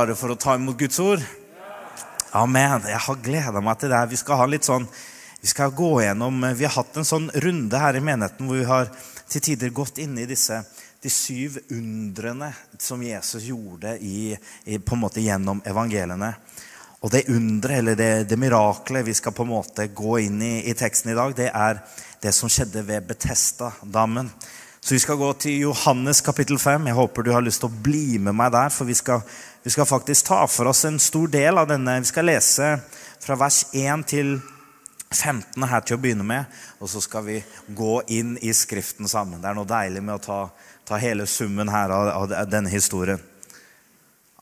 klare for å ta imot Guds ord? Amen. Jeg har gleda meg til det. Vi skal ha litt sånn, vi skal gå gjennom, vi har hatt en sånn runde her i menigheten hvor vi har til tider gått inn i disse de syv undrene som Jesus gjorde i, i, på en måte gjennom evangeliene. Og det underet, eller det, det miraklet vi skal på en måte gå inn i i teksten i dag, det er det som skjedde ved Betesta-dammen. Så vi skal gå til Johannes kapittel 5. Jeg håper du har lyst til å bli med meg der. For vi skal, vi skal faktisk ta for oss en stor del av denne. Vi skal lese fra vers 1 til 15 her til å begynne med. Og så skal vi gå inn i Skriften sammen. Det er noe deilig med å ta, ta hele summen her av, av, denne historien.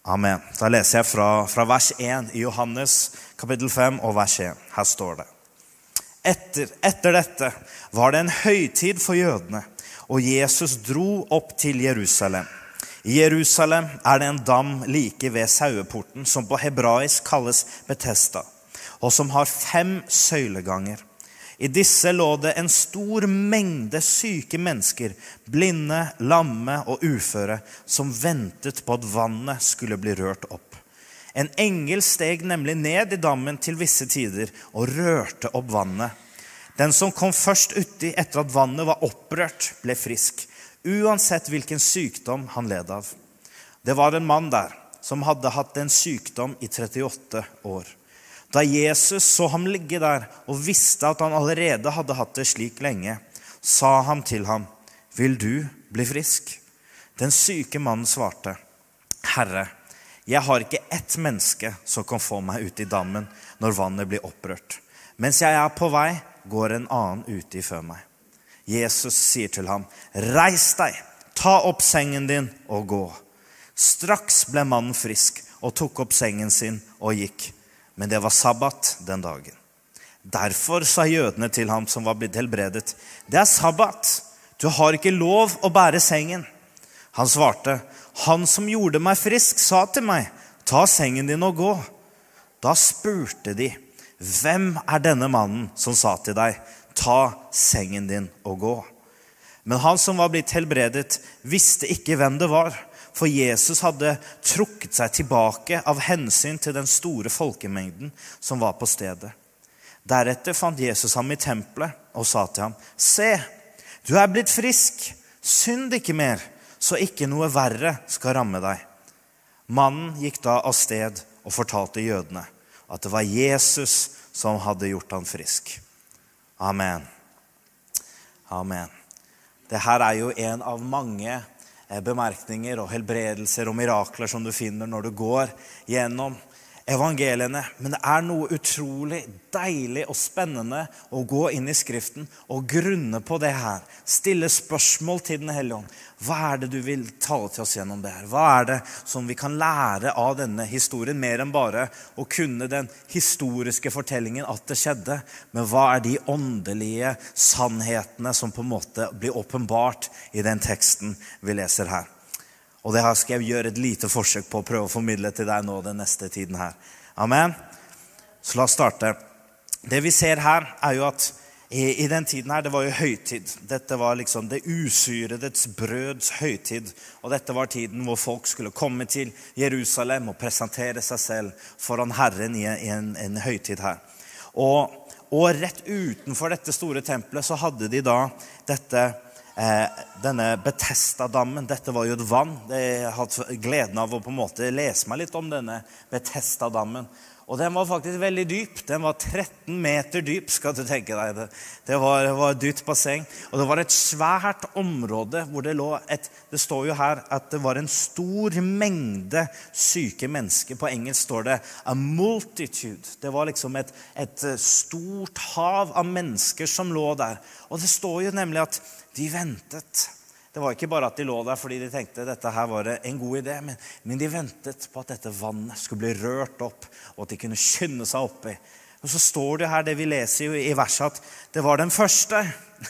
Amen. Da leser jeg fra, fra vers 1 i Johannes kapittel 5 og vers 1. Her står det. Etter, etter dette var det en høytid for jødene og Jesus dro opp til Jerusalem. I Jerusalem er det en dam like ved saueporten, som på hebraisk kalles Betesta, og som har fem søyleganger. I disse lå det en stor mengde syke mennesker, blinde, lamme og uføre, som ventet på at vannet skulle bli rørt opp. En engel steg nemlig ned i dammen til visse tider og rørte opp vannet. Den som kom først uti etter at vannet var opprørt, ble frisk, uansett hvilken sykdom han led av. Det var en mann der som hadde hatt en sykdom i 38 år. Da Jesus så ham ligge der og visste at han allerede hadde hatt det slik lenge, sa han til ham, 'Vil du bli frisk?' Den syke mannen svarte, 'Herre, jeg har ikke ett menneske som kan få meg ut i dammen når vannet blir opprørt.' Mens jeg er på vei, går en annen uti før meg. Jesus sier til ham, 'Reis deg, ta opp sengen din og gå.' Straks ble mannen frisk og tok opp sengen sin og gikk. Men det var sabbat den dagen. Derfor sa jødene til ham som var blitt helbredet, 'Det er sabbat. Du har ikke lov å bære sengen.' Han svarte, 'Han som gjorde meg frisk, sa til meg, 'Ta sengen din og gå.' Da spurte de, 'Hvem er denne mannen som sa til deg:" Ta sengen din og gå. Men han som var blitt helbredet, visste ikke hvem det var, for Jesus hadde trukket seg tilbake av hensyn til den store folkemengden som var på stedet. Deretter fant Jesus ham i tempelet og sa til ham, Se, du er blitt frisk. Synd ikke mer, så ikke noe verre skal ramme deg. Mannen gikk da av sted og fortalte jødene at det var Jesus som hadde gjort ham frisk. Amen. Amen. Dette er jo en av mange eh, bemerkninger og helbredelser og mirakler som du finner når du går gjennom evangeliene. Men det er noe utrolig deilig og spennende å gå inn i Skriften og grunne på det her. Stille spørsmål til Den hellige ånd. Hva er det du vil tale til oss gjennom det her? Hva er det som vi kan lære av denne historien, mer enn bare å kunne den historiske fortellingen at det skjedde? Men hva er de åndelige sannhetene som på en måte blir åpenbart i den teksten vi leser her? Og det her skal jeg gjøre et lite forsøk på å prøve å formidle til deg nå den neste tiden her. Amen. Så la oss starte. Det vi ser her, er jo at i, i den tiden her, det var jo høytid. Dette var liksom det usyredets brøds høytid. Og dette var tiden hvor folk skulle komme til Jerusalem og presentere seg selv foran Herren i en, en, høytid her. Og, og rett utenfor dette store tempelet så hadde de da dette Eh, denne Betesta-dammen. Dette var jo et vann. Jeg har hatt gleden av å på en måte lese meg litt om denne Betesta-dammen. Og den var faktisk veldig dyp. Den var 13 meter dyp. skal du tenke deg Det Det var, var et dypt basseng. Og det var et svært område hvor det lå et Det står jo her at det var en stor mengde syke mennesker. På engelsk står det 'a multitude'. Det var liksom et, et stort hav av mennesker som lå der. Og det står jo nemlig at de ventet. Det var ikke bare at de lå der fordi de tenkte dette her var en god idé, men, men de ventet på at dette vannet skulle bli rørt opp, og at de kunne skynde seg oppi. Og så står det her det vi leser i verset, at det var den første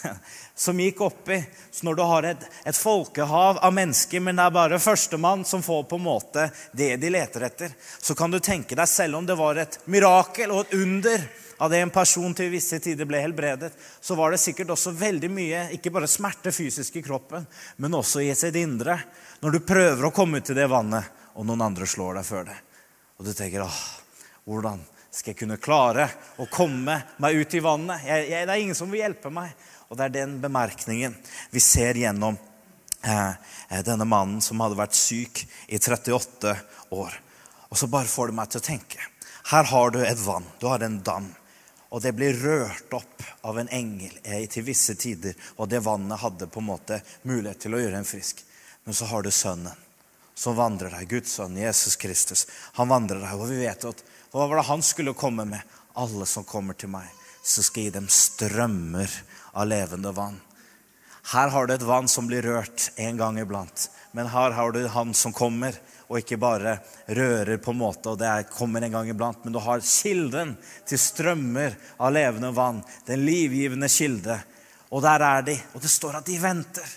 som gikk oppi. Så når du har et, et folkehav av mennesker, men det er bare førstemann som får på en måte det de leter etter, så kan du tenke deg, selv om det var et mirakel og et under, av det en person til visse tider ble helbredet, så var det sikkert også veldig mye, ikke bare smerte fysisk i kroppen, men også i sitt indre. Når du prøver å komme ut i det vannet, og noen andre slår deg før det. Og du tenker åh, hvordan skal jeg kunne klare å komme meg ut i vannet? Jeg, jeg, det er ingen som vil hjelpe meg. Og det er den bemerkningen vi ser gjennom eh, eh denne mannen som hadde vært syk i 38 år. Og så bare får det meg til å tenke. Her har du et vann. Du har en dam. Og det blir rørt opp av en engel eh, til visse tider. Og det vannet hadde på en måte mulighet til å gjøre en frisk. Men så har du sønnen som vandrer der. Guds sønn, Jesus Kristus. Han vandrer der. Og vi vet at hva var det han skulle komme med? Alle som kommer til meg, så skal jeg gi dem strømmer av levende vann. Her har du et vann som blir rørt en gang iblant. Men her har du han som kommer og ikke bare rører på en måte, og det kommer en gang iblant, men du har kilden til strømmer av levende vann. Den livgivende kilde. Og der er de. Og det står at de venter.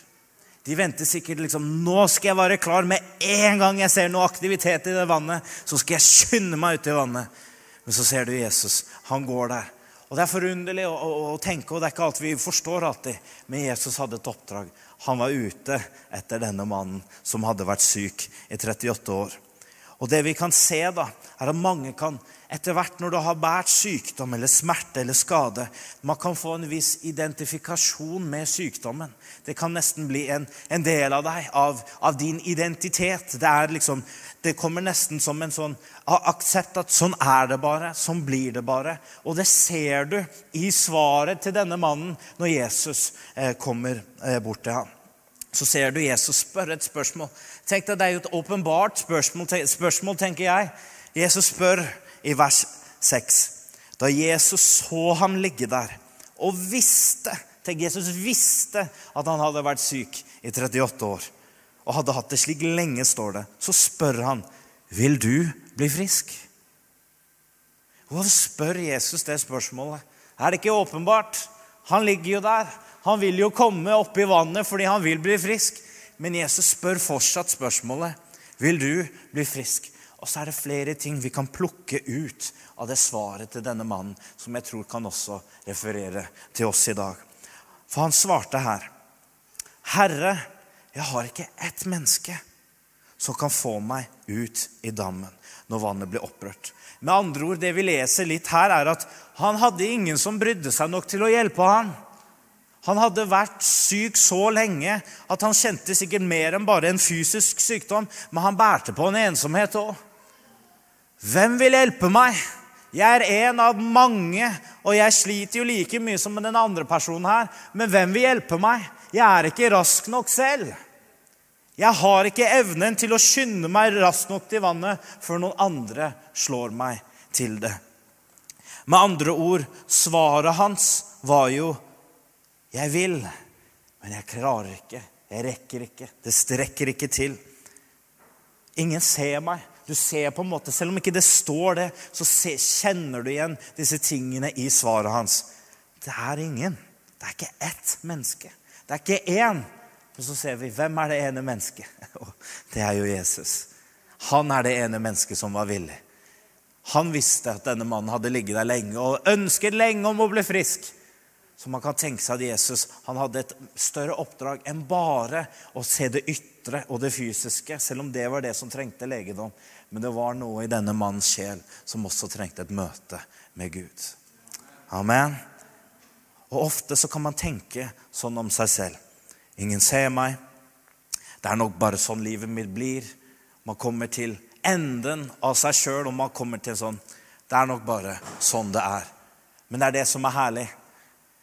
De venter sikkert liksom Nå skal jeg være klar. Med en gang jeg ser noe aktivitet i det vannet, så skal jeg skynde meg ut i vannet. Men så ser du Jesus. Han går der. Og Det er forunderlig å, å, å, tenke, og det er ikke alt vi forstår alltid. Men Jesus hadde et oppdrag. Han var ute etter denne mannen som hadde vært syk i 38 år. Og det vi kan se, da, er at mange kan etter hvert når du har båret sykdom eller smerte eller skade Man kan få en viss identifikasjon med sykdommen. Det kan nesten bli en, en del av deg, av, av, din identitet. Det, liksom, det kommer nesten som en sånn aksept at sånn er det bare. Sånn blir det bare. Og det ser du i svaret til denne mannen når Jesus eh, kommer eh, bort til ham så ser du Jesus spørre et spørsmål. Tenk deg, Det er jo et åpenbart spørsmål, spørsmål, tenker jeg. Jesus spør i vers 6. Da Jesus så ham ligge der og visste Tenk, Jesus visste at han hadde vært syk i 38 år og hadde hatt det slik lenge, står det. Så spør han, 'Vil du bli frisk?' Hvorfor spør Jesus det spørsmålet? Er det ikke åpenbart? Han ligger jo der. Han vil jo komme opp i vannet fordi han vil bli frisk. Men Jesus spør fortsatt spørsmålet, 'Vil du bli frisk?' Og så er det flere ting vi kan plukke ut av det svaret til denne mannen, som jeg tror kan også referere til oss i dag. For han svarte her. Herre, jeg har ikke ett menneske som kan få meg ut i dammen når vannet blir opprørt. Med andre ord, Det vi leser litt her, er at han hadde ingen som brydde seg nok til å hjelpe ham. Han hadde vært syk så lenge at han kjente sikkert mer enn bare en fysisk sykdom, men han bærte på en ensomhet òg. Hvem vil hjelpe meg? Jeg er en av mange, og jeg sliter jo like mye som den andre personen her. Men hvem vil hjelpe meg? Jeg er ikke rask nok selv. Jeg har ikke evnen til å skynde meg raskt nok til vannet før noen andre slår meg til det. Med andre ord, svaret hans var jo 'Jeg vil, men jeg klarer ikke. Jeg rekker ikke. Det strekker ikke til.' Ingen ser meg. Du ser på en måte, Selv om ikke det står det, så kjenner du igjen disse tingene i svaret hans. Det er ingen. Det er ikke ett menneske. Det er ikke én. Men så ser vi hvem er det ene mennesket. Det er jo Jesus. Han er det ene mennesket som var villig. Han visste at denne mannen hadde ligget der lenge og ønsket lenge om å bli frisk. Så man kan tenke seg at Jesus han hadde et større oppdrag enn bare å se det ytre og det fysiske, selv om det var det som trengte legedom. Men det var noe i denne mannens sjel som også trengte et møte med Gud. Amen. Og Ofte så kan man tenke sånn om seg selv. Ingen ser meg. Det er nok bare sånn livet mitt blir. Man kommer til enden av seg sjøl, og man kommer til sånn Det er nok bare sånn det er. Men det er det som er herlig.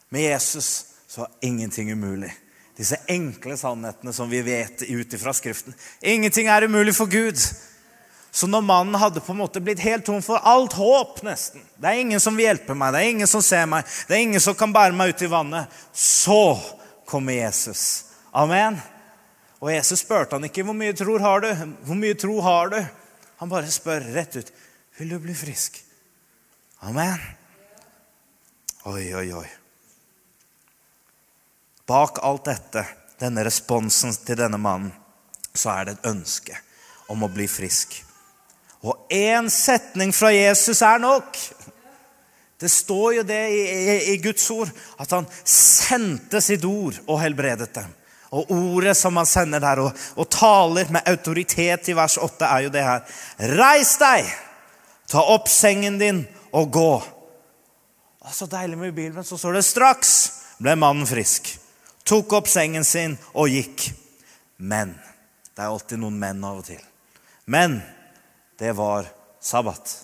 Med Jesus så er ingenting umulig. Disse enkle sannhetene som vi vet ut ifra Skriften. Ingenting er umulig for Gud. Så når mannen hadde på en måte blitt helt tom for alt håp, nesten Det er ingen som vil hjelpe meg, det er ingen som ser meg, det er ingen som kan bære meg ut i vannet. Så kommer Jesus. Amen. Og Jesus spurte han ikke hvor mye tro har du Hvor mye tro har du? Han bare spør rett ut. Vil du bli frisk? Amen. Oi, oi, oi. Bak alt dette, denne responsen til denne mannen, så er det et ønske om å bli frisk. Og én setning fra Jesus er nok. Det står jo det i, i, i, Guds ord at han sendte sitt ord og helbredet dem. Og ordet som han sender der og, og taler med autoritet i vers 8, er jo det her. Reis deg, ta opp sengen din og gå. Er så deilig med Bibelen. Så står det straks ble mannen frisk. Tok opp sengen sin og gikk. Men Det er alltid noen menn av og til. Men det var sabbat.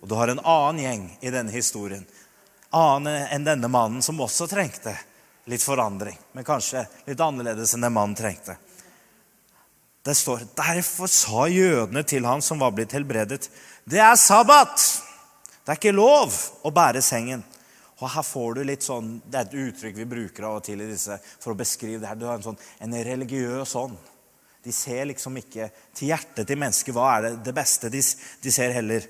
Og du har en annen gjeng i denne historien. Annen enn denne mannen, som også trengte litt forandring. Men kanskje litt annerledes enn den mannen trengte. Det står Derfor sa jødene til han som var blitt helbredet, det er sabbat! Det er ikke lov å bære sengen. Og her får du litt sånn, Det er et uttrykk vi bruker av og til i disse for å beskrive det her. Du har en, sånn, en religiøs ånd. De ser liksom ikke til hjertet til mennesket. Hva er det, det beste? De, de ser heller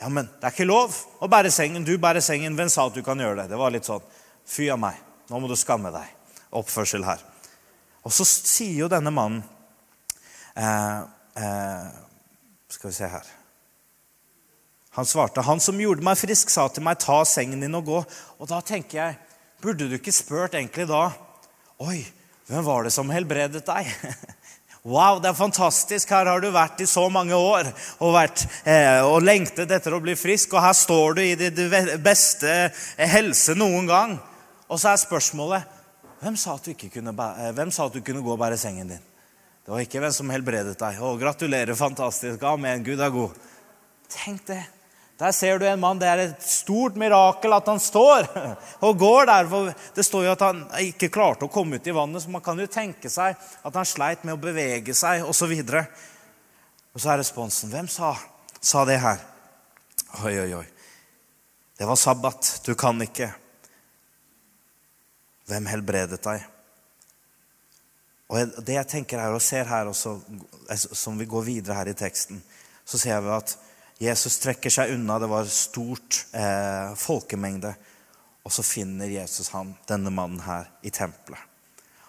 ja, men det er ikke lov å bære sengen. Du bærer sengen. Hvem sa at du kan gjøre det? Det var litt sånn Fy av meg. Nå må du skamme deg. Oppførsel her. Og så sier jo denne mannen eh, eh, Skal vi se her Han svarte, 'Han som gjorde meg frisk, sa til meg, ta sengen din og gå.' Og da tenker jeg, burde du ikke spurt egentlig da Oi, hvem var det som helbredet deg? Wow, det er fantastisk. Her har du vært i så mange år og, vært, eh, og lengtet etter å bli frisk. Og her står du i det beste helse noen gang. Og så er spørsmålet hvem sa, kunne, eh, hvem sa, at du kunne gå og bære sengen din? Det var ikke hvem som helbredet deg. Å, gratulerer. Fantastisk. Amen. Gud er god. Tenk det. Der ser du en mann. Det er et stort mirakel at han står og går der. Det står jo at han ikke klarte å komme ut i vannet, så man kan jo tenke seg at han sleit med å bevege seg osv. Og, så og så er responsen Hvem sa, sa det her? Oi, oi, oi. Det var sabbat. Du kan ikke. Hvem helbredet deg? Og Det jeg tenker her og ser her, også, som vi går videre her i teksten, så ser vi at Jesus trekker seg unna. Det var stort eh, folkemengde. Og så finner Jesus han, denne mannen her i tempelet.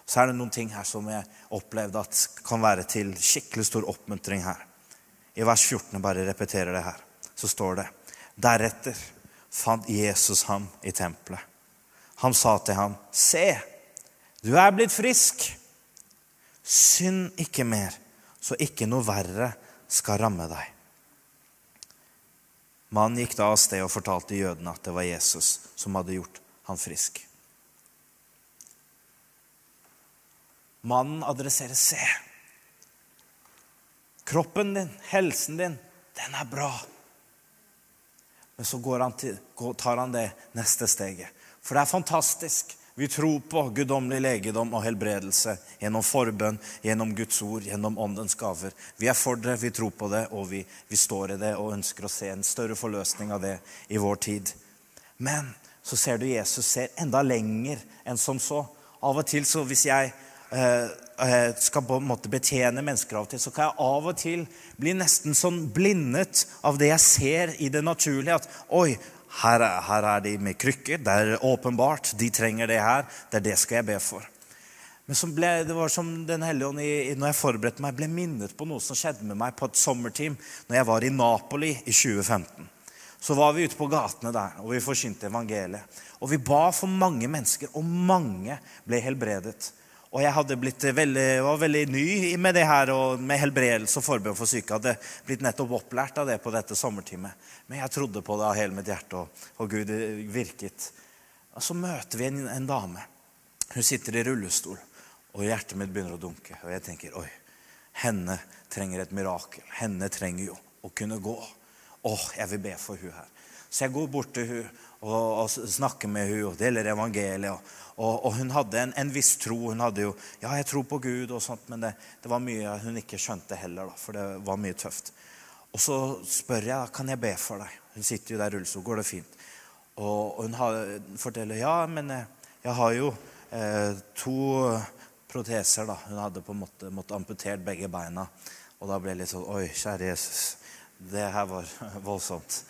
Så er det noen ting her som jeg opplevde at kan være til skikkelig stor oppmuntring her. I vers 14, bare repeterer det her, så står det Deretter fant Jesus ham i tempelet. Han sa til ham, Se, du er blitt frisk. Synd ikke mer, så ikke noe verre skal ramme deg. Mannen gikk da av sted og fortalte jødene at det var Jesus som hadde gjort han frisk. Mannen adresserer se. Kroppen din, helsen din, den er bra. Men så han til, tar han det neste steget. For det er fantastisk. Vi tror på guddommelig legedom og helbredelse gjennom forbønn, gjennom Guds ord, gjennom åndens gaver. Vi er for det, vi tror på det, og vi, vi, står i det og ønsker å se en større forløsning av det i vår tid. Men så ser du Jesus ser enda lenger enn som så. Av og til, så hvis jeg eh, eh skal på en måte betjene mennesker, av og til, så kan jeg av og til bli nesten sånn blindet av det jeg ser i det naturlige. At oi, her, her, er de med krykker. Det er åpenbart. De trenger det her. Det er det skal jeg be for. Men ble, det var som Den hellige ånd når jeg forberedte meg, ble minnet på noe som skjedde med meg på et sommerteam når jeg var i Napoli i 2015. Så var vi ute på gatene der, og vi forkynte evangeliet. Og vi ba for mange mennesker, og mange ble helbredet. Og jeg veldig, var veldig ny med det her, og med helbredelse og forbønn for syke. hadde blitt nettopp opplært av det på dette sommertimet. Men jeg trodde på det av hele mitt hjerte, og, og Gud virket. Og så møter vi en, en, dame. Hun sitter i rullestol, og hjertet mitt begynner å dunke. Og jeg tenker oi, henne trenger et mirakel. Henne trenger jo å kunne gå. Åh, jeg vil be for hun her. Så jeg går bort til hun og, og snakker med hun og deler evangeliet. Og, og, og, hun hadde en, en, viss tro. Hun hadde jo Ja, jeg tror på Gud, og sånt, men det, det var mye hun ikke skjønte heller, da, for det var mye tøft. Og så spør jeg kan jeg be for deg. Hun sitter jo der i rullestol. Går det fint? Og, og hun har, forteller ja, men jeg, jeg har jo eh, to proteser. da. Hun hadde på en måte måttet amputert begge beina. Og da ble jeg litt sånn Oi, kjære Jesus. Det her var voldsomt.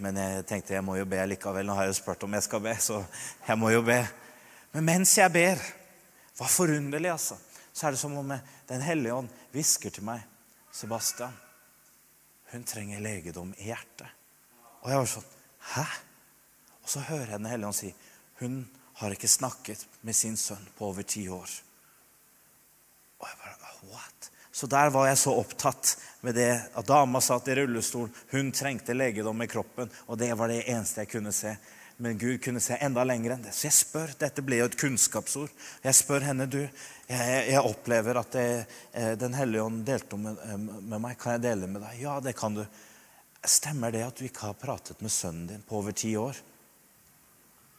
Men jeg tenkte jeg må jo be likevel. Nå har jeg jo spurt om jeg skal be, så jeg må jo be. Men mens jeg ber Hva forunderlig, altså. Så er det som om Den hellige ånd hvisker til meg. Sebastian, hun trenger legedom i hjertet. Og jeg var sånn Hæ? Og så hører jeg Den hellige ånd si hun har ikke snakket med sin sønn på over ti år. Og jeg bare What? Så der var jeg så opptatt med det at dama satt i rullestol. Hun trengte legedom i kroppen, og det var det eneste jeg kunne se. Men Gud kunne se enda lenger enn det. Så jeg spør, Dette ble jo et kunnskapsord. Jeg spør henne, du, jeg, jeg opplever at det, eh, Den hellige ånd delte med, eh, med meg. Kan jeg dele med deg? Ja, det kan du. Stemmer det at du ikke har pratet med sønnen din på over ti år?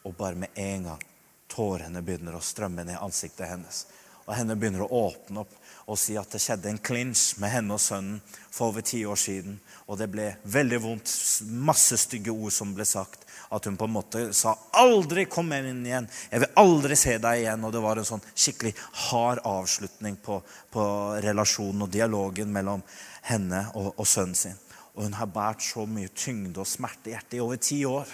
Og bare med en gang tårene begynner å strømme ned ansiktet hennes. Og henne begynner å åpne opp og si at det skjedde en klinsj med henne og sønnen for over ti år siden. Og det ble veldig vondt. Masse stygge ord som ble sagt. At hun på en måte sa 'aldri kom inn igjen'. 'Jeg vil aldri se deg igjen'. Og det var en sånn skikkelig hard avslutning på, på relasjonen og dialogen mellom henne og, og sønnen sin. Og hun har båret så mye tyngde og smerte i hjertet i over ti år.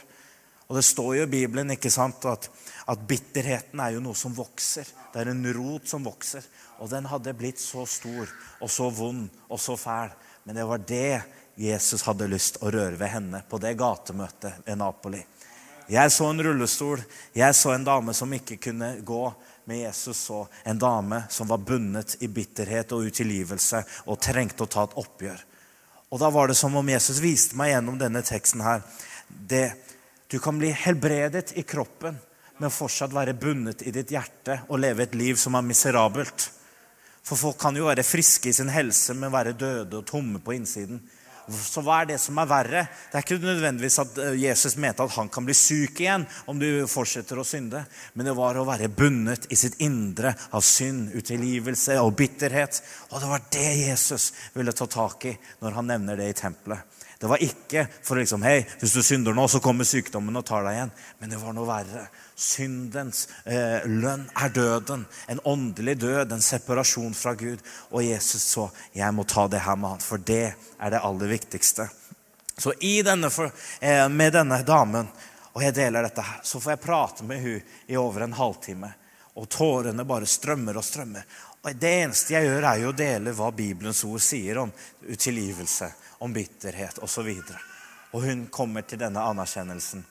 Og det står jo i Bibelen ikke sant, at, at, bitterheten er jo noe som vokser. Det er en rot som vokser. Og den hadde blitt så stor og så vond og så fæl. Men det var det Jesus hadde lyst å røre ved henne på det gatemøtet ved Napoli. Jeg så en rullestol. Jeg så en dame som ikke kunne gå. Men Jesus så en dame som var bundet i bitterhet og utilgivelse og trengte å ta et oppgjør. Og da var det som om Jesus viste meg gjennom denne teksten her det du kan bli helbredet i kroppen, men fortsatt være bundet i ditt hjerte og leve et liv som er miserabelt. For folk kan jo være friske i sin helse, men være døde og tomme på innsiden. Så hva er det som er verre? Det er ikke nødvendigvis at eh, Jesus mente at han kan bli syk igjen om du fortsetter å synde. Men det var å være bundet i sitt indre av synd, utilgivelse og bitterhet. Og det var det Jesus ville ta tak i når han nevner det i tempelet. Det var ikke for liksom, hei, hvis du synder nå, så kommer sykdommen og tar deg igjen. Men det var noe verre. Syndens eh, lønn er døden. En åndelig død, en separasjon fra Gud. Og Jesus så jeg må ta det her med han, for det er det aller viktigste. Så denne, eh, med denne damen, og jeg deler dette her, så får jeg prate med hun i over en halvtime. Og tårene bare strømmer og strømmer. Og Det eneste jeg gjør, er jo å dele hva Bibelens ord sier om utilgivelse om bitterhet osv. Og, og hun kommer til denne anerkjennelsen.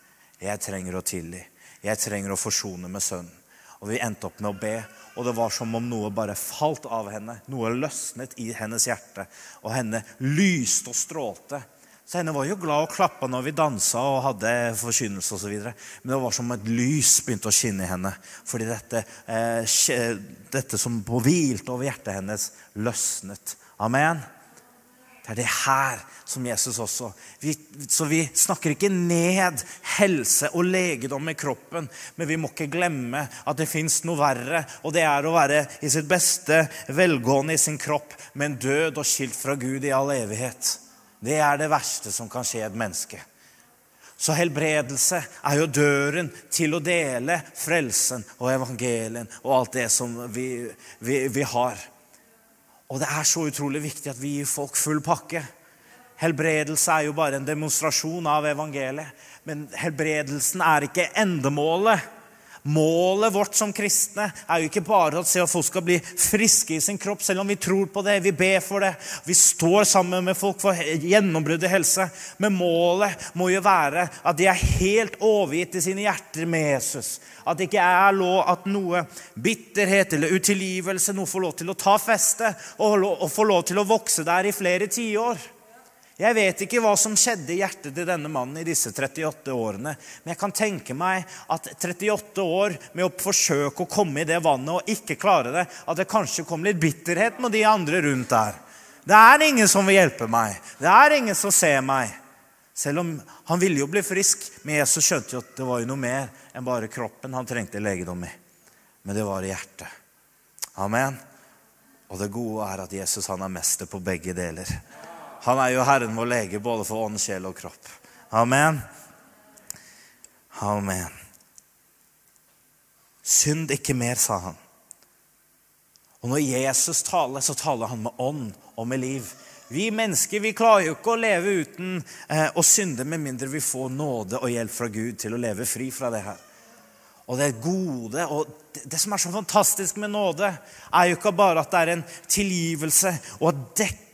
Jeg trenger å tilgi. Jeg trenger å forsone med sønnen. Og vi endte opp med å be, og det var som om noe bare falt av henne. Noe løsnet i hennes hjerte, og henne lyste og strålte. Så henne var jo glad og klappa når vi dansa og hadde forkynnelse osv. Men det var som et lys begynte å skinne i henne. Fordi dette, eh, dette som hvilte over hjertet hennes, løsnet. Amen. Det er det her som Jesus også vi, Så vi snakker ikke ned helse og legedom i kroppen, men vi må ikke glemme at det fins noe verre, og det er å være i sitt beste velgående i sin kropp, men død og skilt fra Gud i all evighet. Det er det verste som kan skje et menneske. Så helbredelse er jo døren til å dele frelsen og evangelien og alt det som vi, vi, vi har. Og det er så utrolig viktig at vi gir folk full pakke. Helbredelse er jo bare en demonstrasjon av evangeliet. Men helbredelsen er ikke endemålet. Målet vårt som kristne er jo ikke bare at folk skal bli friske i sin kropp, selv om vi tror på det, vi ber for det, vi står sammen med folk for gjennombrudd i helse. Men målet må jo være at de er helt overgitt i sine hjerter med Jesus. At det ikke er lov at noe bitterhet eller utilgivelse noe får lov til å ta feste og, få lov til å vokse der i flere tiår. Jeg vet ikke hva som skjedde i hjertet til denne mannen i disse 38 årene. Men jeg kan tenke meg at 38 år med å forsøke å komme i det vannet og ikke klare det, at det kanskje kom litt bitterhet med de andre rundt der. Det er ingen som vil hjelpe meg. Det er ingen som ser meg. Selv om han ville jo bli frisk, men Jesus skjønte jo at det var jo noe mer enn bare kroppen han trengte legedom i. Men det var i hjertet. Amen. Og det gode er at Jesus han er mester på begge deler. Han er jo Herren vår lege både for ånd, sjel og kropp. Amen. Amen. Synd ikke mer, sa han. Og når Jesus taler, så taler han med ånd og med liv. Vi mennesker vi klarer jo ikke å leve uten eh, å synde med mindre vi får nåde og hjelp fra Gud til å leve fri fra det her. Og det gode og det, som er så fantastisk med nåde, er jo ikke bare at det er en tilgivelse og å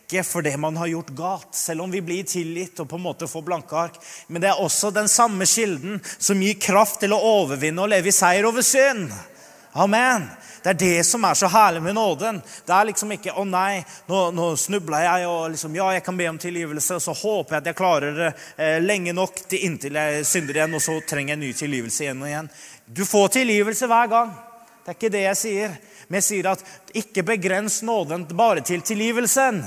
dekke for det man har gjort galt, selv om vi blir tilgitt og på en måte får blanke ark. Men det er også den samme kilden som gir kraft til å overvinne og leve i seier over synd. Amen. Det er det som er så herlig med nåden. Det er liksom ikke 'Å nei, nå, nå snubla jeg', og liksom 'Ja, jeg kan be om tilgivelse', og så håper jeg at jeg klarer det eh, lenge nok til inntil jeg synder igjen, og så trenger jeg ny tilgivelse igjen og igjen. Du får tilgivelse hver gang. Det er ikke det jeg sier. Men jeg sier at ikke begrens nåden bare til tilgivelsen.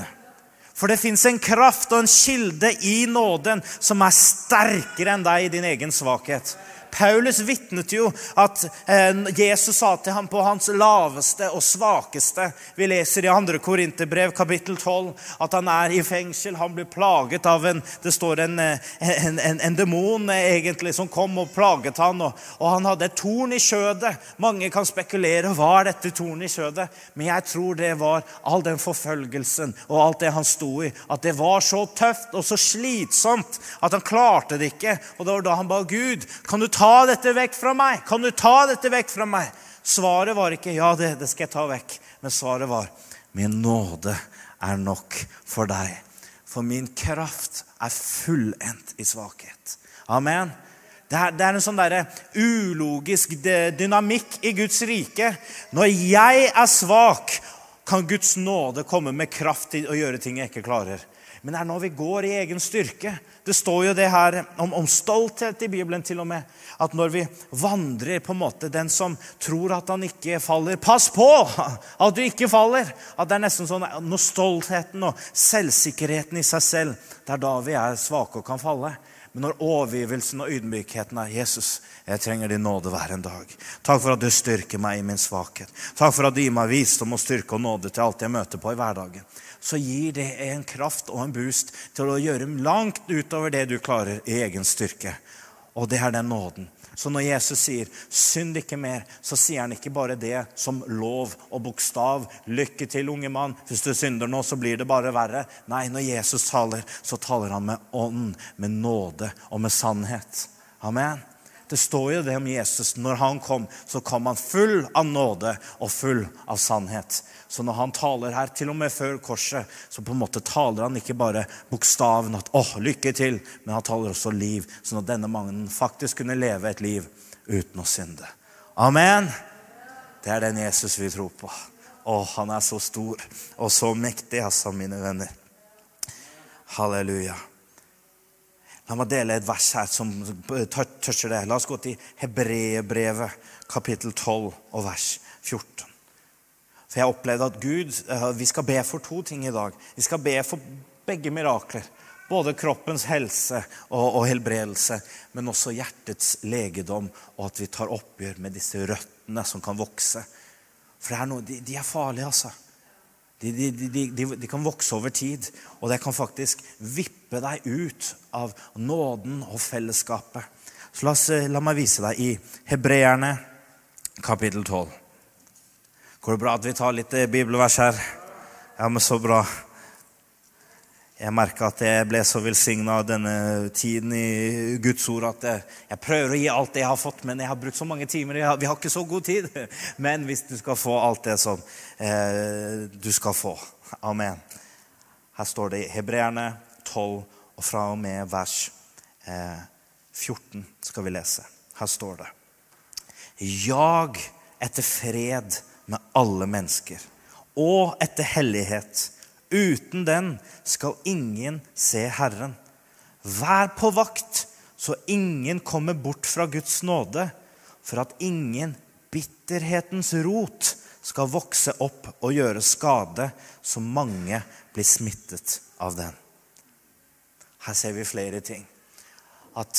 For det fins en kraft og en kilde i nåden som er sterkere enn deg i din egen svakhet. Paulus vitnet jo at eh, Jesus sa til ham på hans laveste og svakeste Vi leser i 2. Korinterbrev kapittel 12 at han er i fengsel. Han blir plaget av en det står en, eh, en, en, en demon eh, egentlig som kom og plaget han, og, og, han hadde et torn i kjødet. Mange kan spekulere hva er dette torn i kjødet, men jeg tror det var all den forfølgelsen og alt det han sto i. At det var så tøft og så slitsomt at han klarte det ikke. Og det var da han ba Gud, kan du ta ta dette vekk fra meg? Kan du ta dette vekk fra meg? Svaret var ikke 'ja, det, det skal jeg ta vekk', men svaret var 'min nåde er nok for deg'. For min kraft er fullendt i svakhet. Amen. Det er, det er en sånn der ulogisk dynamikk i Guds rike. Når jeg er svak, kan Guds nåde komme med kraft til å gjøre ting jeg ikke klarer men det er når vi går i egen styrke. Det står jo det her om, om, stolthet i Bibelen til og med. At når vi vandrer på en måte Den som tror at han ikke faller Pass på at du ikke faller! At det er nesten sånn når stoltheten og selvsikkerheten i seg selv Det er da vi er svake og kan falle. Men når overgivelsen og ydmykheten er Jesus, jeg trenger din nåde hver en dag. Takk for at du styrker meg i min svakhet. Takk for at du gir meg visdom og styrke og nåde til alt jeg møter på i hverdagen så gir det en kraft og en boost til å gjøre langt utover det du klarer i egen styrke. Og det er den nåden. Så når Jesus sier 'synd ikke mer', så sier han ikke bare det som lov og bokstav. 'Lykke til, unge mann. Hvis du synder nå, så blir det bare verre'. Nei, når Jesus taler, så taler han med ånd, med nåde og med sannhet. Amen. Det står jo det om Jesus. Når han kom, så kom han full av nåde og full av sannhet. Så når han taler her, til og med før korset, så på en måte taler han ikke bare bokstaven at 'Å, lykke til', men han taler også liv, sånn at denne mannen faktisk kunne leve et liv uten å synde. Amen. Det er den Jesus vi tror på. Å, han er så stor og så mektig, altså, mine venner. Halleluja. La meg dele et vers her som toucher det. La oss gå til Hebreerbrevet, kapittel 12 og vers 14. For jeg opplevde at Gud eh, Vi skal be for to ting i dag. Vi skal be for begge mirakler. Både kroppens helse og, og helbredelse, men også hjertets legedom, og at vi tar oppgjør med disse røttene som kan vokse. For noe, de, de, er farlige, altså. De, de, de, kan vokse over tid, og det kan faktisk vippe deg ut av nåden og fellesskapet. Så la, oss, la meg vise deg i Hebreerne kapittel 12. Går det bra at vi tar litt eh, bibelvers her? Ja, men så bra. Jeg merka at jeg ble så velsigna denne tiden i Guds ord at jeg, prøver å gi alt det jeg har fått, men jeg har brukt så mange timer. vi har ikke så god tid. Men hvis du skal få alt det som eh, du skal få Amen. Her står det i Hebreerne 12, og fra og med vers eh, 14 skal vi lese. Her står det Jag etter fred med alle mennesker, og etter hellighet. Uten den skal ingen se Herren. Vær på vakt, så ingen kommer bort fra Guds nåde, for at ingen bitterhetens rot skal vokse opp og gjøre skade, så mange blir smittet av den. Her ser vi flere ting. At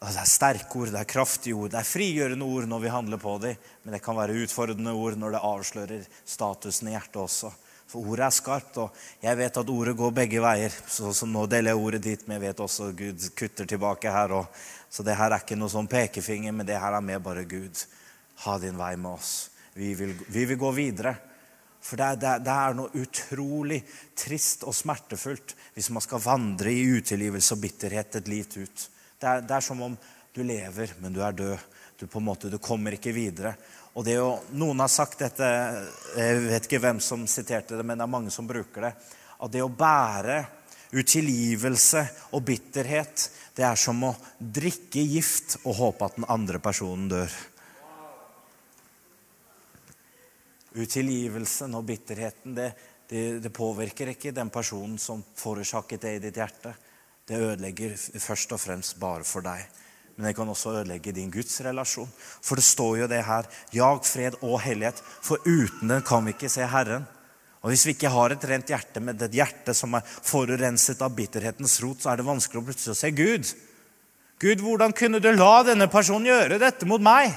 det er sterke ord, det er kraftige ord, det er frigjørende ord når vi handler på dem. Men det kan være utfordrende ord når det avslører statusen i hjertet også. For ordet er skarpt, og jeg vet at ordet går begge veier. Så, så nå deler jeg ordet dit, men jeg vet også at Gud kutter tilbake her. Og, så det her er ikke noe sånn pekefinger, men det her er mer bare Gud. Ha din vei med oss. Vi vil, vi vil gå videre. For det er, det, det er, noe utrolig trist og smertefullt hvis man skal vandre i utilgivelse og bitterhet et liv ut. Det er, det er, som om du lever, men du er død. Du på en måte, du kommer ikke videre. Og det er jo, Noen har sagt dette, jeg vet ikke hvem som siterte det, men det er mange som bruker det. At det å bære utilgivelse og bitterhet, det er som å drikke gift og håpe at den andre personen dør. Utilgivelsen og bitterheten det, det, det, påvirker ikke den personen som forårsaket det i ditt hjerte. Det ødelegger først og fremst bare for deg. Men det kan også ødelegge din Guds relasjon. For det står jo det her Jag fred og hellighet, for uten den kan vi ikke se Herren. Og Hvis vi ikke har et rent hjerte med et hjerte som er forurenset av bitterhetens rot, så er det vanskelig å plutselig se Gud. Gud, hvordan kunne du la denne personen gjøre dette mot meg?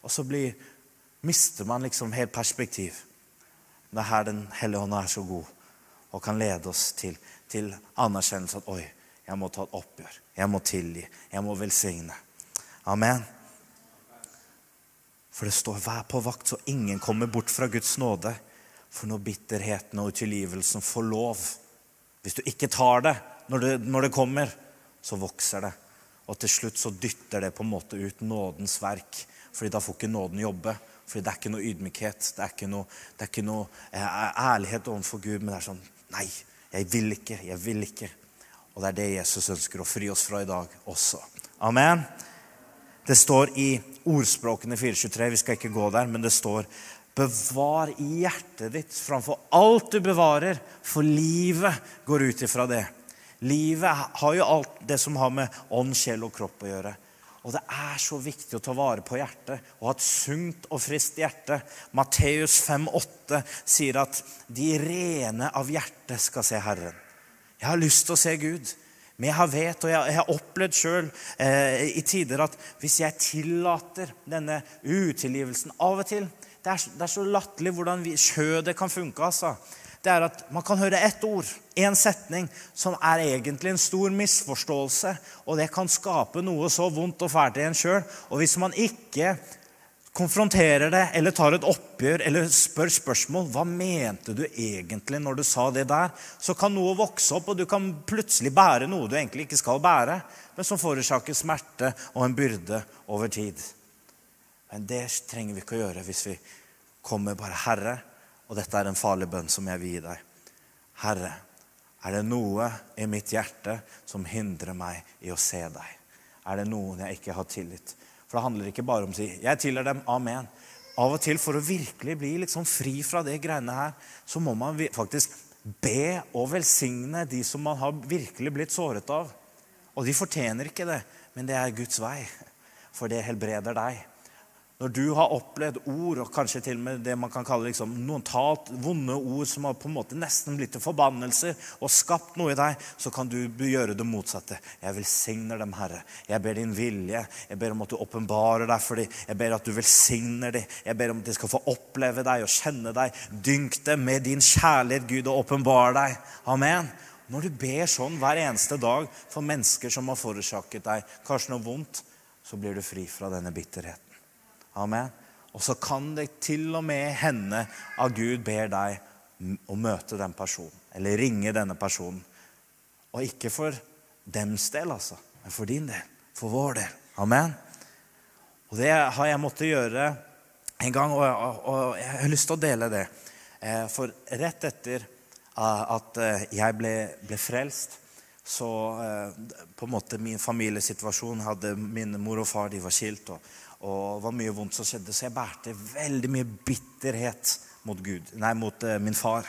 Og så blir, mister man liksom helt perspektiv. Det er her Den hellige ånd er så god og kan lede oss til, til anerkjennelse at oi, jeg må ta et oppgjør. Jeg må tilgi. Jeg må velsigne. Amen. For det står 'vær på vakt, så ingen kommer bort fra Guds nåde'. For når bitterheten og utilgivelsen får lov Hvis du ikke tar det når, det når det kommer, så vokser det. Og til slutt så dytter det på en måte ut nådens verk. Fordi da får ikke nåden jobbe. Fordi det er ikke noe ydmykhet. Det er ikke noe, er ikke noe eh, ærlighet overfor Gud. Men det er sånn Nei, jeg vil ikke. Jeg vil ikke. Og det er det Jesus ønsker å fri oss fra i dag også. Amen. Det står i ordspråkene 423, vi skal ikke gå der, men det står Bevar hjertet ditt framfor alt du bevarer, for livet går ut ifra det. Livet har jo alt det som har med ånd, sjel og kropp å gjøre. Og det er så viktig å ta vare på hjertet og ha et sunt og friskt hjerte. Matteus 5,8 sier at de rene av hjerte skal se Herren. Jeg har lyst til å se Gud. Men jeg har vet, og jeg har opplevd sjøl eh, i tider at hvis jeg tillater denne utilgivelsen av og til det er, det er så latterlig hvordan vi, skjødet kan funke. altså. Det er at Man kan høre ett ord, én setning, som er egentlig en stor misforståelse. Og det kan skape noe så vondt og fælt i en sjøl. Og hvis man ikke konfronterer det eller tar et oppgjør eller spør spørsmål hva mente du egentlig når du sa det der, så kan noe vokse opp, og du kan plutselig bære noe du egentlig ikke skal bære, men som forårsaker smerte og en byrde over tid. Men det trenger vi ikke å gjøre hvis vi kommer bare Herre, og dette er en farlig bønn som jeg vil gi deg. Herre, er det noe i mitt hjerte som hindrer meg i å se deg? Er det noen jeg ikke har tillit? For det handler ikke bare om å si 'jeg tilhører dem', amen. Av og til, for å virkelig bli liksom fri fra det greiene her, så må man faktisk be og velsigne de som man har virkelig blitt såret av. Og de fortjener ikke det, men det er Guds vei. For det helbreder deg. Når du har opplevd ord, og kanskje til og med det man kan kalle liksom, noen talt vonde ord som har på en måte nesten blitt til forbannelser og skapt noe i deg, så kan du gjøre det motsatte. Jeg velsigner dem, Herre. Jeg ber din vilje. Jeg ber om at du åpenbarer deg for dem. Jeg ber at du velsigner dem. Jeg ber om at de skal få oppleve deg og kjenne deg. Dynk dem med din kjærlighet, Gud, og åpenbar deg. Amen. Når du ber sånn hver eneste dag for mennesker som har forårsaket deg kanskje noe vondt, så blir du fri fra denne bitterheten. Amen. Og så kan det til og med hende at Gud ber deg å møte den personen, eller ringe denne personen. Og ikke for dems del, altså, men for din del. For vår del. Amen. Og det har jeg måttet gjøre en gang, og jeg har lyst til å dele det. Eh, for rett etter at eh, jeg ble, ble frelst, så eh, på en måte min familiesituasjon hadde Min mor og far de var skilt. og og det var mye vondt som skjedde, så jeg bærte veldig mye bitterhet mot, Gud, nei, mot uh, min far.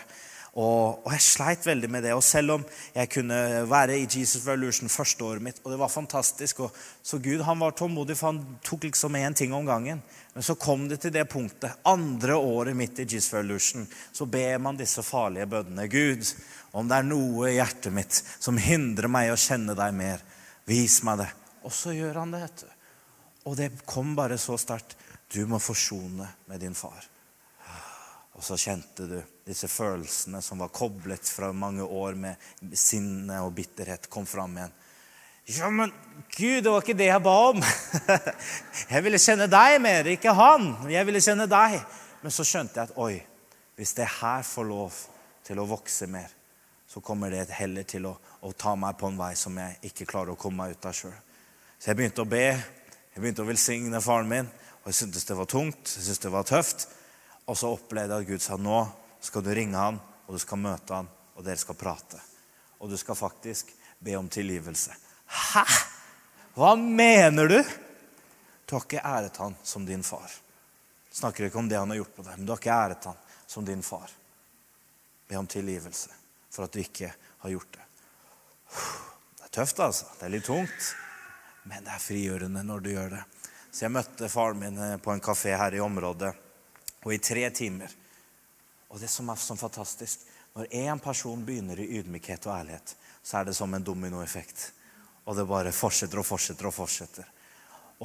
Og, og, jeg sleit veldig med det. Og selv om jeg kunne være i Jesus Revolution første året mitt, og det var fantastisk og, Så Gud han var tålmodig, for han tok liksom én ting om gangen. Men så kom det til det punktet. Andre året mitt i Jesus Revolution så ber man disse farlige bønnene. Gud, om det er noe i hjertet mitt som hindrer meg å kjenne deg mer, vis meg det. Og så gjør han det. vet du. Og det kom bare så sterkt. Du må forsone med din far. Og så kjente du disse følelsene som var koblet fra mange år med sinne og bitterhet, kom fram igjen. Ja, men Gud, det var ikke det jeg ba om. Jeg ville kjenne deg mer, ikke han. Jeg ville kjenne deg. Men så skjønte jeg at oi, hvis det her får lov til å vokse mer, så kommer det heller til å, å ta meg på en vei som jeg ikke klarer å komme meg ut av sjøl. Så jeg begynte å be jeg begynte å velsigne faren min, og jeg syntes det var tungt. jeg syntes det var tøft. Og så opplevde jeg at Gud sa nå skal du ringe han, og du skal møte han, og dere skal prate. Og du skal faktisk be om tilgivelse. Hæ? Hva mener du? Du har ikke æret han som din far. Snakker ikke om det han har gjort på deg, men du har ikke æret han som din far. Be om tilgivelse for at du ikke har gjort det. Det er tøft, altså. Det er litt tungt. Men det er frigjørende når du gjør det. Så jeg møtte faren min eh, på en kafé her i området, og i tre timer. Og det som er så fantastisk, når én person begynner i ydmykhet og ærlighet, så er det som en dominoeffekt. Og det bare fortsetter og fortsetter og fortsetter.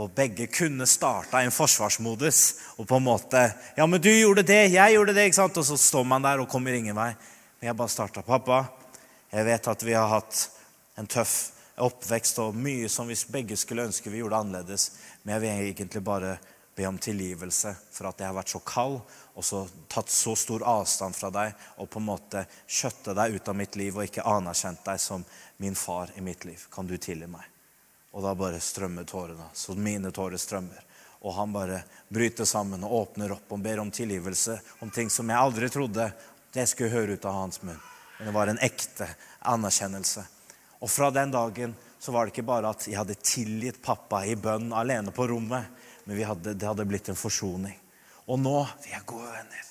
Og begge kunne starta en forsvarsmodus. Og på en måte Ja, men du gjorde det, jeg gjorde det. ikke sant? Og så står man der og kommer ingen vei. Men jeg bare starta. Pappa, jeg vet at vi har hatt en tøff oppvekst og mye som vi begge skulle ønske vi gjorde annerledes. Men jeg vil egentlig bare be om tilgivelse for at jeg har vært så kald og så tatt så stor avstand fra deg og på en måte kjøtte deg ut av mitt liv og ikke anerkjent deg som min far i mitt liv. Kan du tilgi meg? Og da bare strømmer tårene. Så mine tårer strømmer. Og han bare bryter sammen og åpner opp og ber om tilgivelse om ting som jeg aldri trodde det skulle høre ut av hans munn. Men det var en ekte anerkjennelse. Og fra den dagen så var det ikke bare at jeg hadde tilgitt pappa i bønn alene på rommet, men hadde, det hadde blitt en forsoning. Og nå vi er gode venner.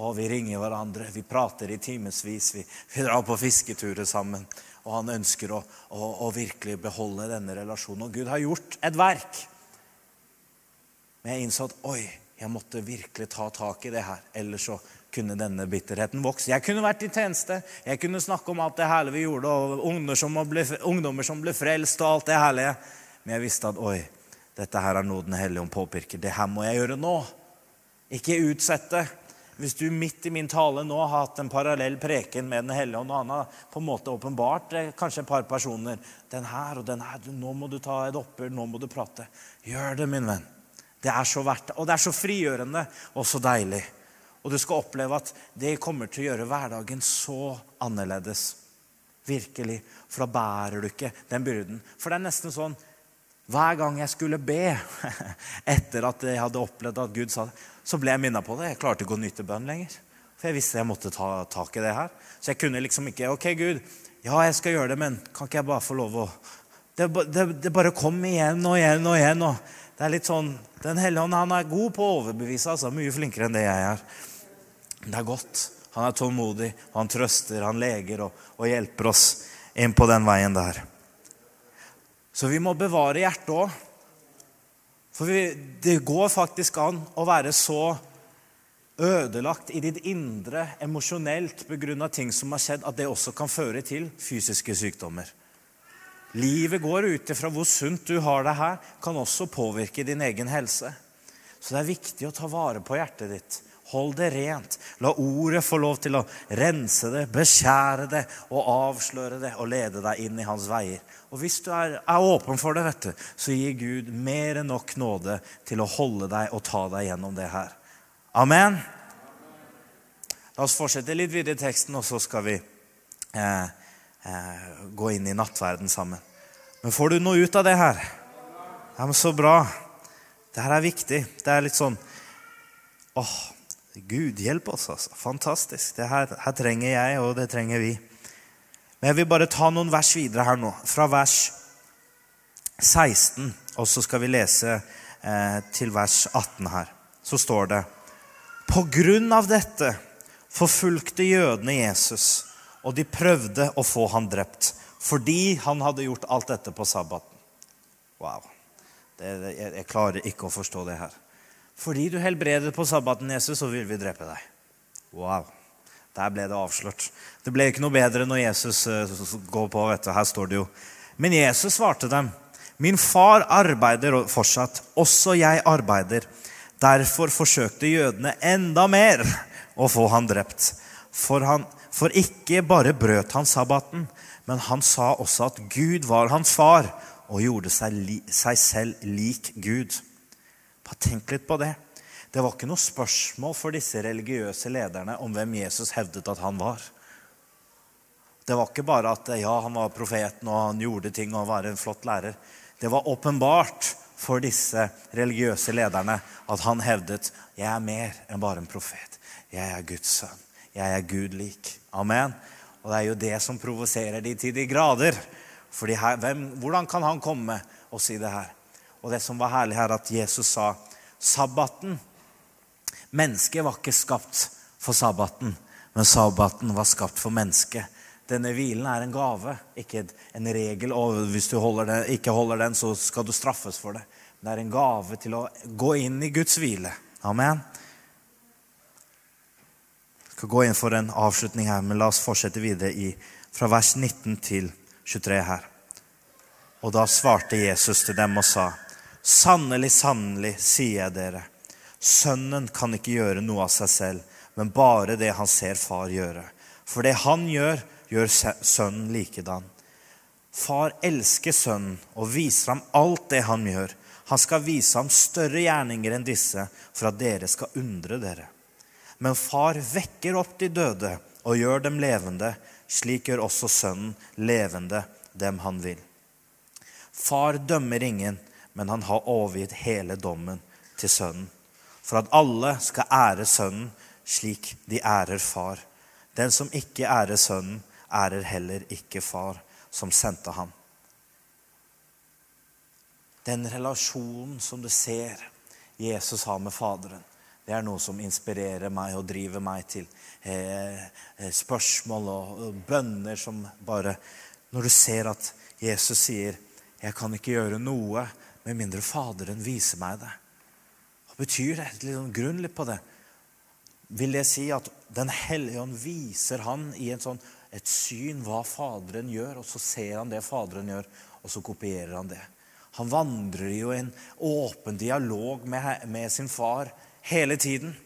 Og vi ringer hverandre, vi prater i timevis. Vi, vi, drar på fisketurer sammen. Og han ønsker å, å, å, virkelig beholde denne relasjonen. Og Gud har gjort et verk. Men jeg innså at oi, jeg måtte virkelig ta tak i det her. Ellers så kunne denne bitterheten vokse. Jeg kunne vært i tjeneste. Jeg kunne snakke om alt det herlige vi gjorde, og ungdommer som ble, ungdommer som ble frelst, og alt det herlige. Men jeg visste at oi, dette her er noe Den hellige ånd påpirker. Det her må jeg gjøre nå. Ikke utsette. Hvis du midt i min tale nå har hatt en parallell preken med Den hellige ånd, og han har på en måte åpenbart eh, kanskje et par personer Den her og den her. Nå må du ta et oppgjør. Nå må du prate. Gjør det, min venn. Det er så verdt det. Og det er så frigjørende og så deilig. Og du skal oppleve at det kommer til å gjøre hverdagen så annerledes. Virkelig. For da bærer du ikke den byrden. For det er nesten sånn hver gang jeg skulle be, etter at jeg hadde opplevd at Gud sa det, så ble jeg minnet på det. Jeg klarte ikke å nyte bønn lenger. For jeg visste jeg måtte ta tak i det her. Så jeg kunne liksom ikke OK, Gud, ja, jeg skal gjøre det, men kan ikke jeg bare få lov å Det, det, det bare kom igjen og igjen og igjen. og det er litt sånn, Den hellige ånd han er god på å overbevise. altså Mye flinkere enn det jeg er. Det er godt. Han er tålmodig, og han trøster, han leger og, og hjelper oss inn på den veien der. Så vi må bevare hjertet òg. For vi, det går faktisk an å være så ødelagt i ditt indre emosjonelt begrunna ting som har skjedd, at det også kan føre til fysiske sykdommer. Livet går ut ifra hvor sunt du har det her, kan også påvirke din egen helse. Så det er viktig å ta vare på hjertet ditt. Hold det rent. La ordet få lov til å rense det, beskjære det og avsløre det og lede deg inn i hans veier. Og hvis du er, er åpen for det, vet du, så gir Gud mer enn nok nåde til å holde deg og ta deg gjennom det her. Amen. La oss fortsette litt videre i teksten, og så skal vi eh, eh, gå inn i nattverden sammen. Men får du noe ut av det her? Ja, men Så bra. Det her er viktig. Det er litt sånn åh, Gud, hjelp oss, altså. Fantastisk. Det her, her, trenger jeg, og det trenger vi. Men jeg vil bare ta noen vers videre her nå. Fra vers 16, og så skal vi lese eh, til vers 18 her. Så står det På grunn av dette forfulgte jødene Jesus, og de prøvde å få han drept, fordi han hadde gjort alt dette på sabbaten. Wow. Det, jeg, jeg klarer ikke å forstå det her. Fordi du helbreder på sabbaten, Jesus, så vil vi drepe deg. Wow. Der ble det avslørt. Det ble ikke noe bedre når Jesus uh, går på. vet du. Her står det jo. Men Jesus svarte dem. Min far arbeider fortsatt. Også jeg arbeider. Derfor forsøkte jødene enda mer å få han drept. For, han, for ikke bare brøt han sabbaten, men han sa også at Gud var hans far, og gjorde seg, seg selv lik Gud. Bare tenk litt på det. Det var ikke noe spørsmål for disse religiøse lederne om hvem Jesus hevdet at han var. Det var ikke bare at ja, han var profeten og han gjorde ting og var en flott lærer. Det var åpenbart for disse religiøse lederne at han hevdet jeg er mer enn bare en profet. Jeg er Guds sønn. Jeg er Gud lik. Amen. Og det er jo det som provoserer de til de grader. Fordi Hvordan kan han komme og si det her? Og det som var herlig her, at Jesus sa sabbaten Mennesket var ikke skapt for sabbaten, men sabbaten var skapt for mennesket. Denne hvilen er en gave, ikke en regel. Og hvis du holder den, ikke holder den, så skal du straffes for det. Det er en gave til å gå inn i Guds hvile. Amen. Jeg skal gå inn for en avslutning her, men la oss fortsette videre i, fra vers 19 til 23 her. Og da svarte Jesus til dem og sa, Sannelig, sannelig, sier jeg dere, sønnen kan ikke gjøre noe av seg selv, men bare det han ser far gjøre. For det han gjør, gjør sønnen likedan. Far elsker sønnen og viser ham alt det han gjør. Han skal vise ham større gjerninger enn disse, for at dere skal undre dere. Men far vekker opp de døde og gjør dem levende. Slik gjør også sønnen levende dem han vil. Far dømmer ingen, men han har overgitt hele dommen til sønnen. For at alle skal ære sønnen slik de ærer far. Den som ikke ærer sønnen, ærer heller ikke far som sendte ham. Den relasjonen som du ser Jesus har med Faderen, det er noe som inspirerer meg og driver meg til eh, eh spørsmål og bønner som bare Når du ser at Jesus sier 'Jeg kan ikke gjøre noe med mindre Faderen viser meg det'. Hva betyr det? Litt sånn grunn litt på det. Vil det si at Den hellige ånd viser han i sånn, et syn hva Faderen gjør, og så ser han det Faderen gjør, og så kopierer han det? Han vandrer jo i en åpen dialog med, med sin far hele tiden.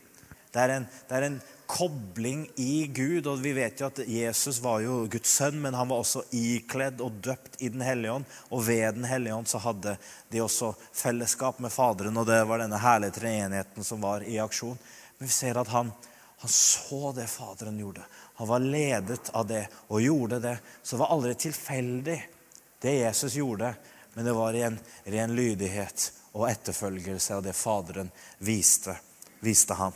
Det er, en, det er en kobling i Gud. Og vi vet jo at Jesus var jo Guds sønn, men han var også ikledd og døpt i Den hellige ånd. Og ved Den hellige ånd så hadde de også fellesskap med Faderen, og det var denne herlige treenigheten som var i aksjon. Men vi ser at han, han så det Faderen gjorde. Han var ledet av det og gjorde det. Så det var aldri tilfeldig, det Jesus gjorde, men det var i en ren lydighet og etterfølgelse av det Faderen viste, viste ham.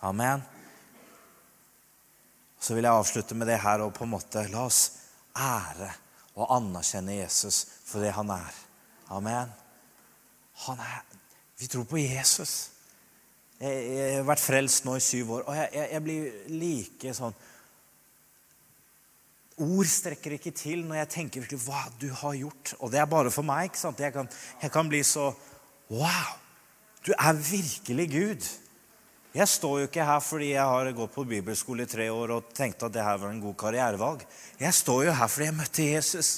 Amen. Så vil jeg avslutte med det her og på en måte la oss ære og anerkjenne Jesus for det han er. Amen. Han er Vi tror på Jesus. Jeg, jeg har vært frelst nå i syv år, og jeg, jeg, jeg blir like sånn Ord strekker ikke til når jeg tenker virkelig hva du har gjort. Og det er bare for meg. ikke sant? Jeg kan, jeg kan bli så Wow! Du er virkelig Gud. Jeg står jo ikke her fordi jeg har gått på bibelskole i tre år og tenkte at det her var en god karrierevalg. Jeg står jo her fordi jeg møtte Jesus.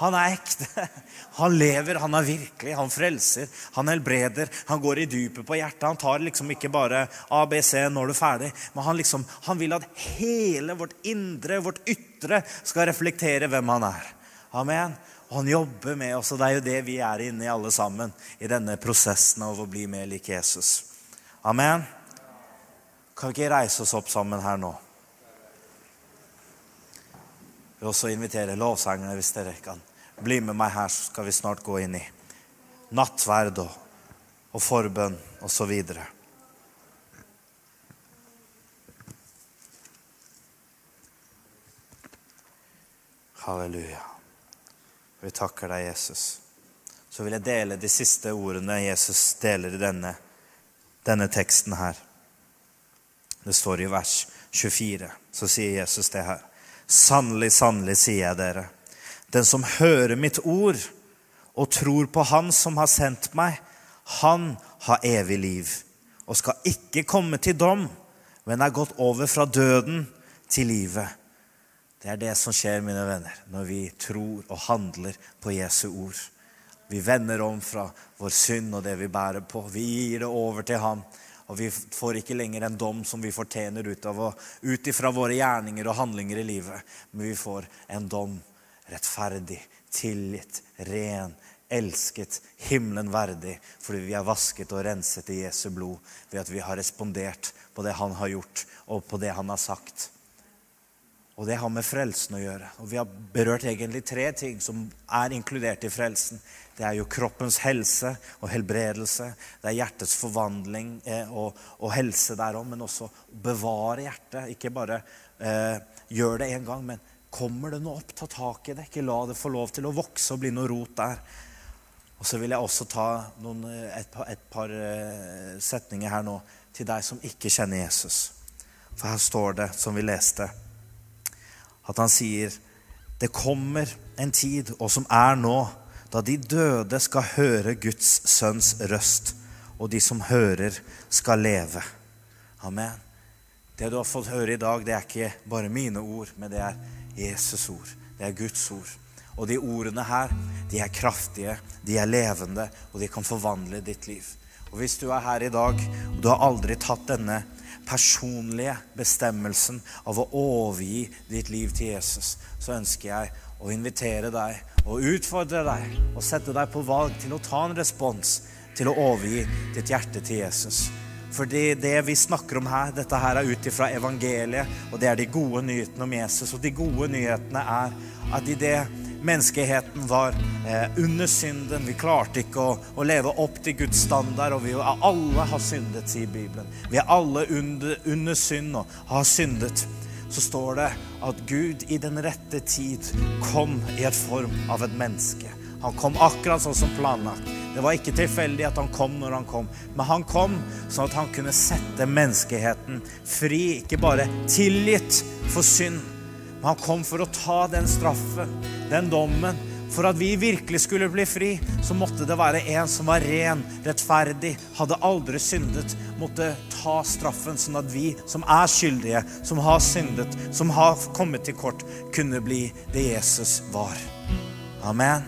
Han er ekte. Han lever, han er virkelig. Han frelser, han helbreder. Han går i dypet på hjertet. Han tar liksom ikke bare ABC når du er ferdig, men han, liksom, han vil at hele vårt indre, vårt ytre, skal reflektere hvem han er. Amen. Og han jobber med oss, og det er jo det vi er inne i alle sammen, i denne prosessen av å bli mer lik Jesus. Amen. Kan vi ikke reise oss opp sammen her nå? Jeg vil også invitere lovsangerne hvis dere kan bli med meg her, så skal vi snart gå inn i nattverd og, og forbønn osv. Halleluja. Vi takker deg, Jesus. Så vil jeg dele de siste ordene Jesus deler i denne, denne teksten her. Det står i vers 24. Så sier Jesus det her. Sannelig, sannelig, sier jeg dere. Den som hører mitt ord og tror på Han som har sendt meg, han har evig liv og skal ikke komme til dom, men er gått over fra døden til livet. Det er det som skjer, mine venner, når vi tror og handler på Jesu ord. Vi vender om fra vår synd og det vi bærer på. Vi gir det over til ham. Og vi får ikke lenger en dom som vi fortjener ut av ifra våre gjerninger og handlinger i livet. Men vi får en dom rettferdig, tilgitt, ren, elsket, himmelen verdig. Fordi vi er vasket og renset i Jesu blod ved at vi har respondert på det han har gjort, og på det han har sagt. Og det har med frelsen å gjøre. Og Vi har berørt egentlig tre ting som er inkludert i frelsen. Det er jo kroppens helse og helbredelse. Det er hjertets forvandling eh, og, og, helse derom, men også bevare hjertet. Ikke bare eh, gjør det én gang, men kommer det noe opp, ta tak i det. Ikke la det få lov til å vokse og bli noe rot der. Og så vil jeg også ta noen, et, par, et par eh, setninger her nå til deg som ikke kjenner Jesus. For her står det, som vi leste, at han sier det kommer en tid, og som er nå, da de døde skal høre Guds sønns røst, og de som hører, skal leve. Amen. Det du har fått høre i dag, det er ikke bare mine ord, men det er Jesus' ord. Det er Guds ord. Og de ordene her, de er kraftige, de er levende, og de kan forvandle ditt liv. Og hvis du er her i dag, og du har aldri tatt denne personlige bestemmelsen av å overgi ditt liv til Jesus, så ønsker jeg å invitere deg og utfordre deg og sette deg på valg til å ta en respons til å overgi ditt hjerte til Jesus. Fordi det vi snakker om her, dette her er ut ifra evangeliet, og det er de gode nyhetene om Jesus. Og de gode nyhetene er at i det menneskeheten var eh, under synden. Vi klarte ikke å, å, leve opp til Guds standard, og vi alle har syndet, sier Bibelen. Vi er alle under, under synd og har syndet. Så står det at Gud i den rette tid kom i et form av et menneske. Han kom akkurat sånn som planlagt. Det var ikke tilfeldig at han kom når han kom, men han kom sånn at han kunne sette menneskeheten fri, ikke bare tilgitt for synd, men han kom for å ta den straffen, den dommen. For at vi virkelig skulle bli fri, så måtte det være en som var ren, rettferdig, hadde aldri syndet, måtte ta straffen, sånn at vi som er skyldige, som har syndet, som har kommet til kort, kunne bli det Jesus var. Amen.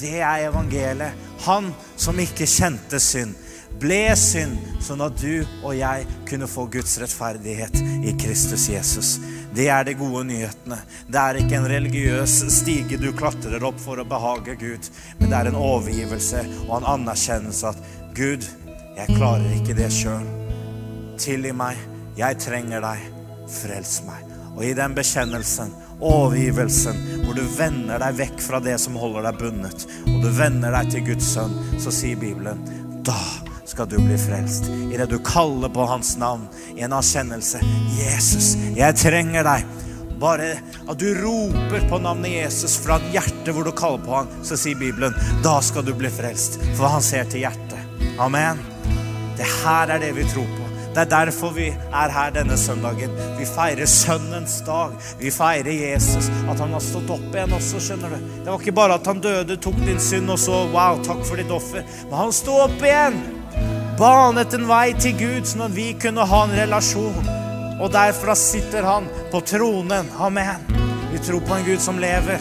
Det er evangeliet. Han som ikke kjente synd, ble synd, sånn at du og jeg kunne få Guds rettferdighet i Kristus Jesus. Det er de gode nyhetene. Det er ikke en religiøs stige du klatrer opp for å behage Gud, men det er en overgivelse og en anerkjennelse at Gud, jeg klarer ikke det sjøl. Tilgi meg. Jeg trenger deg. Frels meg. Og i den bekjennelsen, overgivelsen, hvor du vender deg vekk fra det som holder deg bundet, og du vender deg til Guds sønn, så sier Bibelen da skal du bli frelst. I det du kaller på hans navn i en erkjennelse. Jesus, jeg trenger deg. Bare at du roper på navnet Jesus fra et hjerte hvor du kaller på han, så sier Bibelen, da skal du bli frelst. For han ser til hjertet. Amen. Det her er det vi tror på. Det er derfor vi er her denne søndagen. Vi feirer Sønnens dag. Vi feirer Jesus. At han har stått opp igjen også, skjønner du. Det var ikke bare at han døde, tok din synd, og så wow, takk for ditt offer. Men han sto opp igjen banet en vei til Gud, sånn at vi kunne ha en relasjon. Og derfra sitter han på tronen. Amen. Vi tror på en Gud som lever.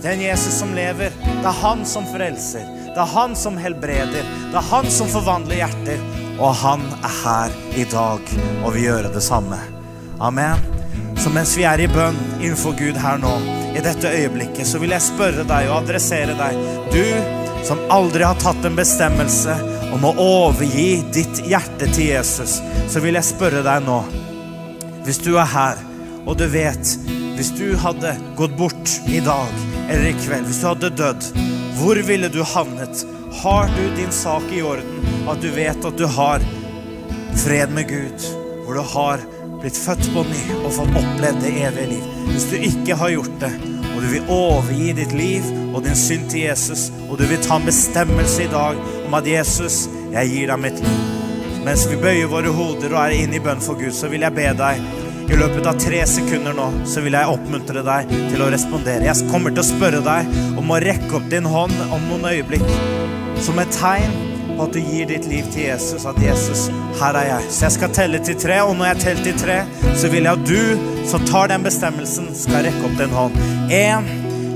Det er en Jesus som lever. Det er han som frelser. Det er han som helbreder. Det er han som forvandler hjerter. Og han er her i dag og vil gjøre det samme. Amen. Så mens vi er i bønn innenfor Gud her nå, i dette øyeblikket, så vil jeg spørre deg og adressere deg. Du som aldri har tatt en bestemmelse om å overgi ditt hjerte til Jesus, så vil jeg spørre deg nå Hvis du er her, og du vet Hvis du hadde gått bort i dag eller i kveld, hvis du hadde dødd, hvor ville du havnet? Har du din sak i orden? At du vet at du har fred med Gud, hvor du har blitt født på ny og fått opplevd det evige liv. Hvis du ikke har gjort det, og du vil overgi ditt liv og din synd til Jesus, og du vil ta en bestemmelse i dag at Jesus, jeg gir deg mitt liv. Mens vi bøyer våre hoder og er inne i bønn for Gud, så vil jeg be deg i løpet av tre sekunder nå så vil jeg oppmuntre deg til å respondere. Jeg kommer til å spørre deg om å rekke opp din hånd om noen øyeblikk som et tegn på at du gir ditt liv til Jesus. At Jesus, her er jeg. Så jeg skal telle til tre, og når jeg teller til tre, så vil jeg at du som tar den bestemmelsen, skal rekke opp din hånd. En,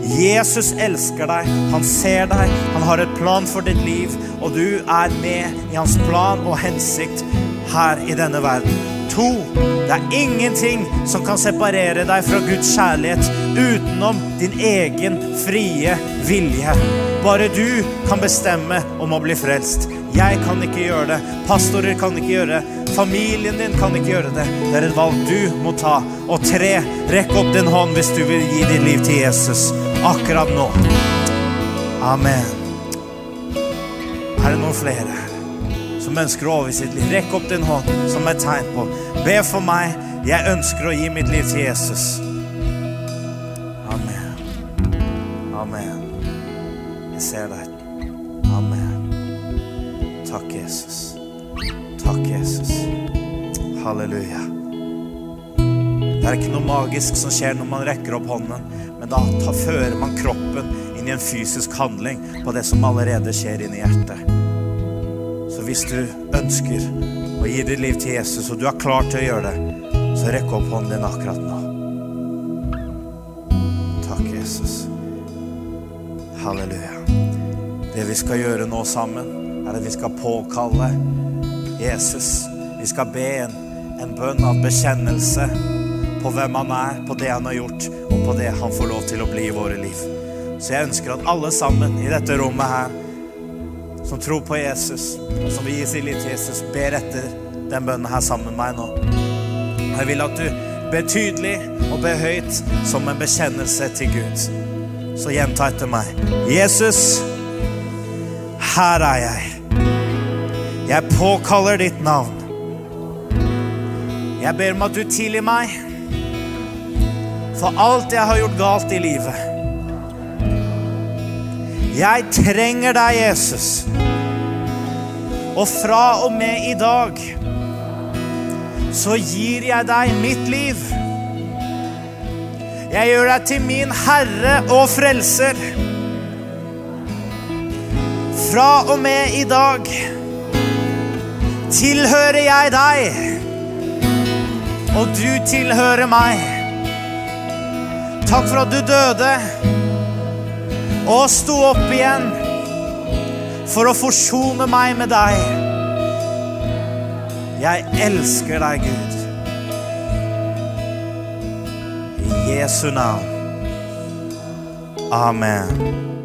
Jesus elsker deg, han ser deg, han har et plan for ditt liv, og du er med i hans plan og hensikt her i denne verden. To, det er ingenting som kan separere deg fra Guds kjærlighet utenom din egen frie vilje. Bare du kan bestemme om å bli frelst. Jeg kan ikke gjøre det. Pastorer kan ikke gjøre det. Familien din kan ikke gjøre det. Det er et valg du må ta. Og tre, rekk opp din hånd hvis du vil gi ditt liv til Jesus akkurat nå. Amen. Er det noen flere som ønsker å overgi sitt liv? Rekk opp din hånd som et tegn på. Be for meg. Jeg ønsker å gi mitt liv til Jesus. Amen. Amen. Jeg ser deg. Amen. Takk, Jesus. Takk, Jesus. Halleluja. Det er ikke noe magisk som skjer når man rekker opp hånden, men da tar, fører man kroppen inn i en fysisk handling på det som allerede skjer inni hjertet. Så hvis du ønsker å gi ditt liv til Jesus, og du er klar til å gjøre det, så rekk opp hånden din akkurat nå. Takk, Jesus. Halleluja. Det vi skal gjøre nå sammen, er at vi skal påkalle Jesus. Vi skal be en, en bønn av bekjennelse på hvem han er, på det han har gjort, og på det han får lov til å bli i våre liv. Så jeg ønsker at alle sammen i dette rommet her, som tror på Jesus, og som vil gi sin liv til Jesus, ber etter den bønnen her sammen med meg nå. Jeg vil at du ber tydelig og ber høyt som en bekjennelse til Gud. Så gjenta etter meg. Jesus, her er jeg. Jeg påkaller ditt navn. Jeg ber om at du tilgir meg for alt jeg har gjort galt i livet. Jeg trenger deg, Jesus. Og fra og med i dag så gir jeg deg mitt liv. Jeg gjør deg til min Herre og Frelser. Fra og med i dag tilhører jeg deg, og du tilhører meg. Takk for at du døde og sto opp igjen for å forsone meg med deg. Jeg elsker deg, Gud. I Jesu navn. Amen.